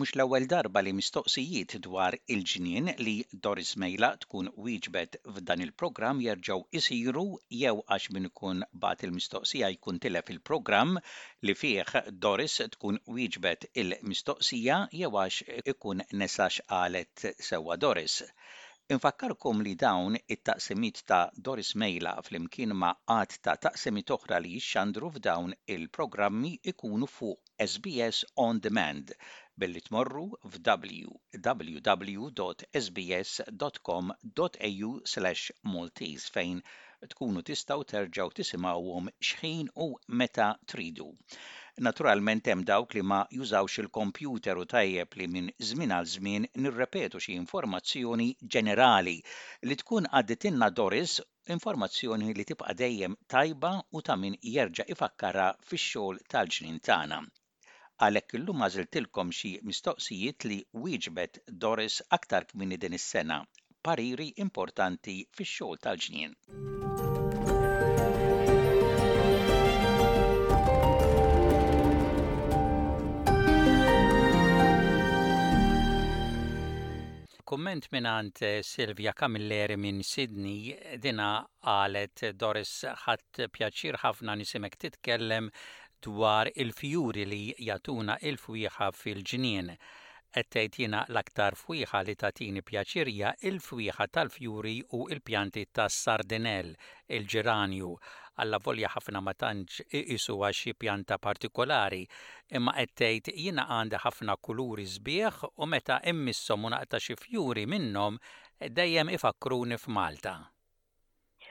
Mhux l-ewwel darba li mistoqsijiet dwar il-ġnien li Doris Mejla tkun wieġbet f'dan il-programm jerġgħu jsiru jew għax min ikun bagħat il-mistoqsija jkun tilef il-programm li fih Doris tkun wieġbet il-mistoqsija jew għax ikun nesa x'qalet sewwa Doris. Infakkarkom li dawn it-taqsimiet ta' Doris Mejla flimkien ma' għadd ta' taqsimiet oħra li jixxandru f'dawn il-programmi jkunu fuq sbs on demand billi tmorru f'www.sbs.com.au/maltese fejn tkunu tistgħu terġgħu tisimgħuhom x'ħin u meta tridu. Naturalment hemm dawk li ma jużawx il-kompjuter u tajjeb li minn żmien għal żmien nirrepetu xi informazzjoni ġenerali li tkun għadditilna Doris informazzjoni li tibqa' dejjem tajba u ta' min jerġa' ifakkarha fix-xogħol tal-ġnien tagħna. Għalhekk illum għażiltilkom xi mistoqsijiet li wieġbet Doris aktar kmieni din is-sena, pariri importanti fix-xogħol tal-ġnien. Kumment mingħand Silvia Camilleri minn Sydney, dinha qalet, Doris ħadt pjaċir ħafna nisimek titkellem dwar il-fjuri li jagħtuna il-fwieħa fil-ġnien. Qed tgħid jiena l-aktar fwieħa li tagħtini pjaċir hija il-fwieħa tal-fjuri u il-pjanti tas-sardinell il-ġeranju, allavolja ħafna ma tantx iqisuha xi pjanta partikolari, imma qed tgħid jiena għandi ħafna kuluri sbieħ u meta immisshom u naqta' xi fjuri minnhom dejjem ifakkruni f'Malta.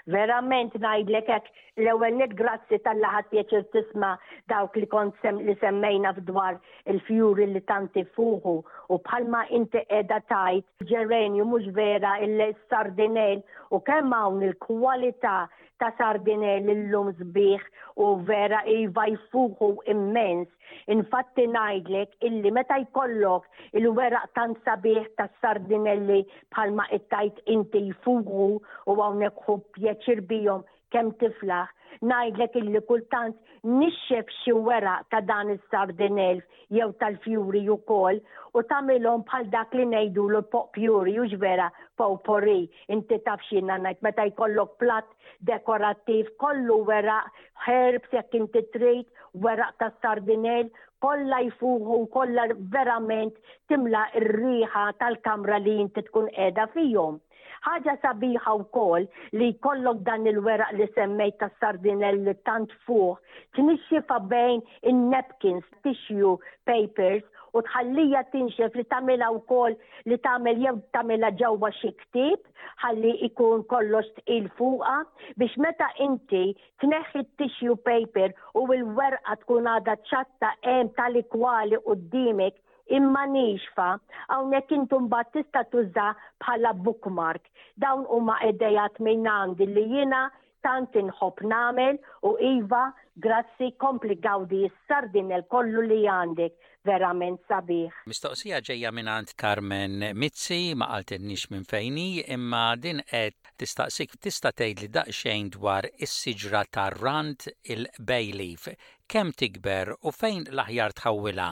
Verament ngħidlek hekk, l-ewwel nett grazzi talli ħadt pjaċir tisma' dawk li kont li semmejna f'dwar il-fjuri li tant ifuħu u bħalma inti qiegħda tgħid, ġerenju mhux vera il-sardinell u kemm hawn il-kwalità ta' sardinell illum sbieħ u vera iva jfuħu immens. Infatti ngħidlek illi meta jkollok il-weraq tant sabiħ tas-sardinelli bħalma qed tgħid inti jfuħu u hawnhekk ħu pjaċir bihom kemm tiflaħ, ngħidlek illi kultant nixxef xi weraq ta' dan is-sardin elf jew tal-fjuri ukoll u tagħmilhom bħal dak li ngħidulu po'pjuri hux vera powpori, inti taf x'jiena ngħid meta jkollok platt dekorattiv kollu weraq, herbs jekk inti trid, weraq tas-sardinell, kollha jfuħu kollha verament timla r-riħa tal-kamra li inti tkun qiegħda fihom. Ħaġa sabiħa wkoll li jkollok dan il-weraq li semmejt ta' sardinell li tant fuq, tnixxifa bejn in-napkins, tissue papers u tħallija tinxef li tagħmilha wkoll li tagħmel jew tagħmilha ġewwa xi ktieb ħalli ikun kollox tqil fuqha biex meta inti tneħħi t-tissue paper u l-werqa tkun għadha ċatta hemm tali kwali qudiemek imma nixfa, hawnhekk intu mbagħad tista' tuża bħala bookmark. Dawn huma idejat mingħandi li jiena tant inħobb nagħmel u iva grazzi kompli gawdi s-sardinel kollu li għandek, verament sabiħ. Mistoqsija ġejja mingħand Carmen Mizzi, ma qaltilniex minn fejn hi, imma din qed tistaqsik tista' tgħidli daqsxejn dwar is-siġra tar-rand, il-bay leaf, kemm tikber u fejn l-aħjar tħawwilha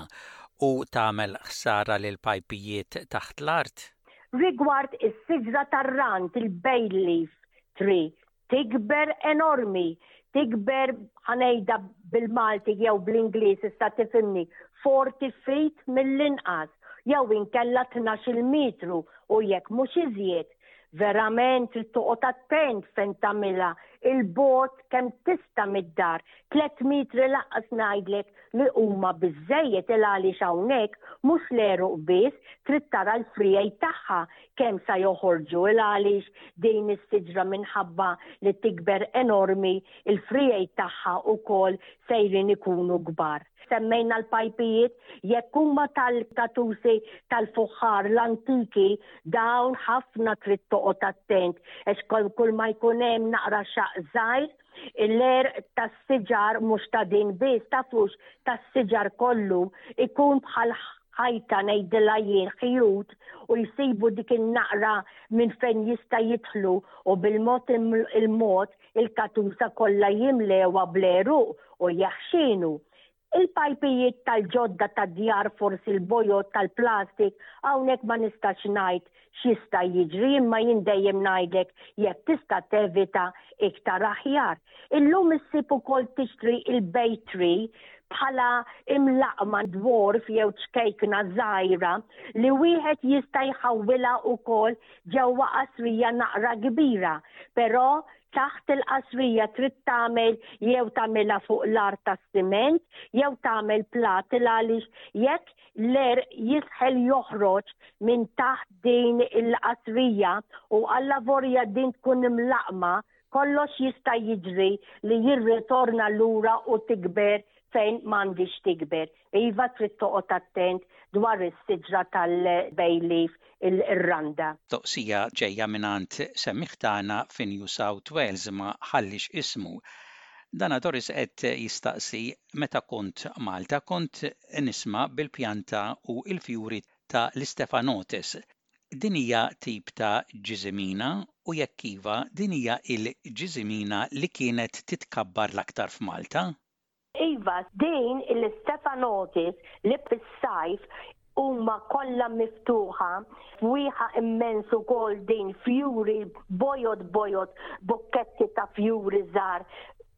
u tagħmel ħsara lill-pajpijiet taħt l-art? Rigward is-siġra tar-rant, il-bay leaf tree, tikber enormi, tikber ħa ngħidha bil-Malti jew bl-Ingliż issa tifhimni, 40 feet mill-inqas jew inkella tnax-il metru u jekk mhux iżjed, Verament trid toqgħod attent fejn tagħmilha, il-bogħod kemm tista' mid-dar, tliet metri lanqas ngħidlek li huma biżżejjed il għaliex hawnhekk mhux l-għeruq biss trid tara l-friegħi tagħha kemm sa joħorġu il għaliex din is-siġra minħabba li tikber enormi il-friegħi tagħha wkoll sejrin ikunu kbar. semmejna l-pajpijiet jekk huma tal-tatusi tal-fuħħar l-antiki dawn ħafna trid toqgħod attent għax kull ma jkun hemm naqra xaq żgħir l-er tas-siġar mhux ta' din biss tafux tas-siġar kollu ikun bħal ħajta ngħidilha jien ħjut u jsibu dik in-naqra minn fejn jista' jidħlu u bil-mod il-mod il-katusa kollha jimlewha bl-għeruq u jaħxinu, il-pajpijiet tal-ġodda tad-djar forsi l-bojod tal-plastik hawnhekk ma nistax ngħid x'jista' jiġri imma jien dejjem ngħidlek jekk tista' tevita iktar aħjar. Illum issib ukoll tixtri il-bay tree bħala imlaqqma dwarf jew ċkejkna żgħira li wieħed jista' jħawwilha ukoll Ġewwa qasrija naqra kbira, però taħt il-qasrija trid tagħmel jew tagħmilha fuq l-art tas-siment jew tagħmel platel għaliex jekk l-għerq jisħel joħroġ minn taħt din il-qasrija u allavorja din tkun imlaqqma kollox jista' jiġri li jirritorna lura u tikber fejn m'għandhiex tikber. Iva trid toqgħod attent dwar is-siġra tal-bay leaf, ir-randa. Toqsija ġejja mingħand semmiegħ tagħna fi New South Wales ma ħalliex ismu. Dana Doris qed jistaqsi meta kont Malta kont nisma' bil-pjanta u l-fjuri ta' l-Istephanotes. Din hija tip ta' ġiżimina u jekk iva din hija l-ġiżimina li kienet titkabbar l-aktar f'Malta? Iva, din il-Stefanotis li fis-sajf huma kollha miftuħa, fwieħa immens ukoll din, fjuri bojod bojod, bukketti ta' fjuri żgħar,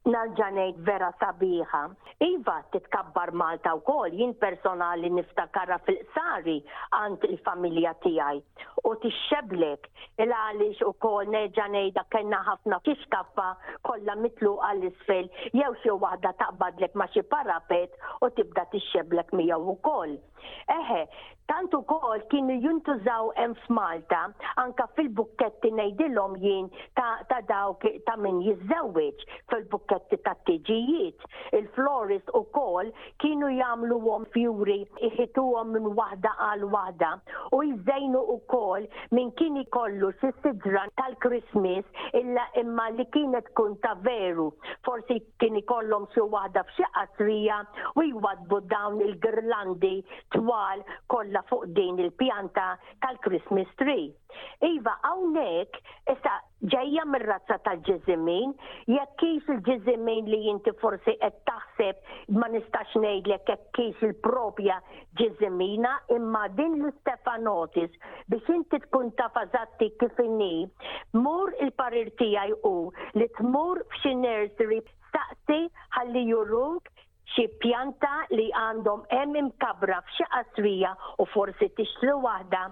narġa' ngħid vera sabiħa. Iva, titkabbar Malta wkoll, jien personali niftakarha fil-Qsari għand il-familja tiegħi. u tixxebblek il għaliex ukoll nerġa' ngħidha kellna ħafna fix kaffa kollha mitluqa l isfel jew xi waħda taqbadlek ma' xi parapet u tibda tixxebblek miegħu wkoll. Eħe, tant ukoll kienu jintużaw hemm f'Malta anke fil-bukketti ngħidilhom jien ta', ta dawk ta' min jiżżewweġ fil-bukketti tat-tiġijiet. Il-florist ukoll kienu jagħmluhom fjuri iħituhom minn waħda għal waħda u jżejnu wkoll min kien ikollu xi siġra tal-Christmas illa imma li kienet tkun ta' veru. Forsi kien ikollhom xi waħda f'xi qasrija u jwaddbu dawn il-girlandi twal kollha fuq din il-pjanta tal-Christmas tree. Iva, hawnhekk issa ġejja mir-razza tal-ġiżimin, jekk hix il-ġiżimin li inti forsi qed taħseb ma nistax ngħidlek jekk hix il-propja ġiżimina, imma din l-Istefanotis biex inti tkun taf eżatti kif inhi, mur il-parir tiegħi hu li tmur f'xi nursery staqsi ħalli juruk Xi pjanta li għandhom hemm imkabbra f'xi qasrija u forsi tixtri waħda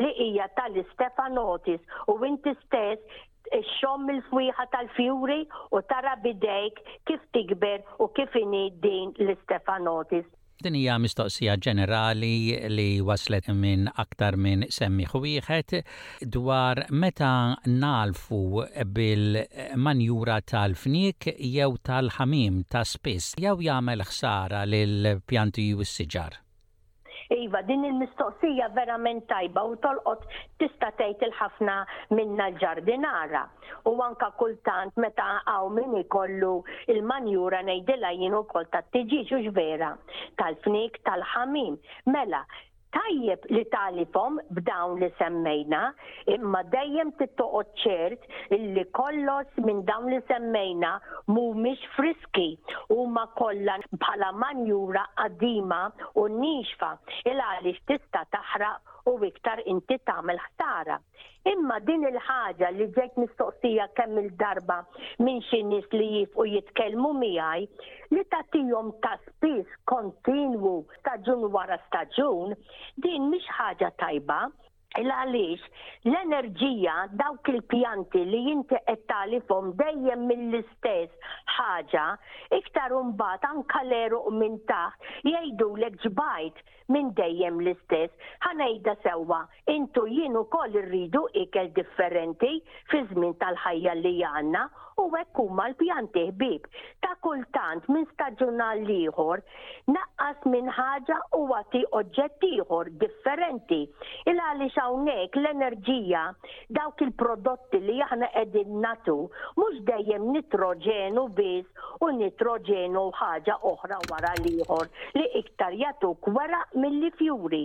li hija ta' l-istephanotis u inti stess ixxomm il-fwieħa tal-fjuri u tara b'idejk kif tikber u kif inhi din l-istephanotis. Din hija mistoqsija ġenerali li waslet minn aktar minn semmiegħ wieħed. dwar meta ngħalfu bil-manjura tal-fniek jew tal-ħamiem ta' spiss jew jagħmel ħsara lill-pjanti u s-siġar? Iva, din il-mistoqsija verament tajba u tolqot tista' tgħid il-ħafna minna l-ġardinara. U anke kultant meta hawn min ikollu l-manjura ngħidilha jien ukoll tat-tiġieġ hux vera, tal-fniek, tal-ħamiem. Mela, Tajjeb li tagħrifhom b'dawn li semmejna, imma dejjem trid toqgħod ċert illi kollos minn dawn li semmejna mhumiex friski, huma kollha bħala manjura qadima u niexfa il għaliex tista' taħraq u iktar inti tagħmel ħsara. Imma din il-ħaġa li ġejt mistoqsija kemm-il darba minn xi nies li jiefqu jitkellmu miegħi, li tagħtihom ta' spiss kontinwu staġun wara staġun, din mhix ħaġa tajba. Il għaliex l-enerġija, dawk il-pjanti li inti qed tagħlifhom dejjem mill-istess ħaġa, iktar imbagħad anke l-għeruq minn taħt jgħidulek ġbajt minn dejjem l-istess. Ħa ngħidha sewwa, Int u jien ukoll irridu ikel differenti fiż-żmien tal-ħajja li għandna u hekk huma l-pjanti ħbieb. Ta' kultant, minn staġun għal ieħor, naqqas minn ħaġa u agħti oġġett ieħor differenti. Ilgħaliex hawnhekk l-enerġija, dawk il-prodotti li aħna qegħdin nagħtu, mhux dejjem nitroġenu biss u nitroġenu u ħaġa oħra wara l-ieħor li iktar jagħtuk weraq milli fjuri.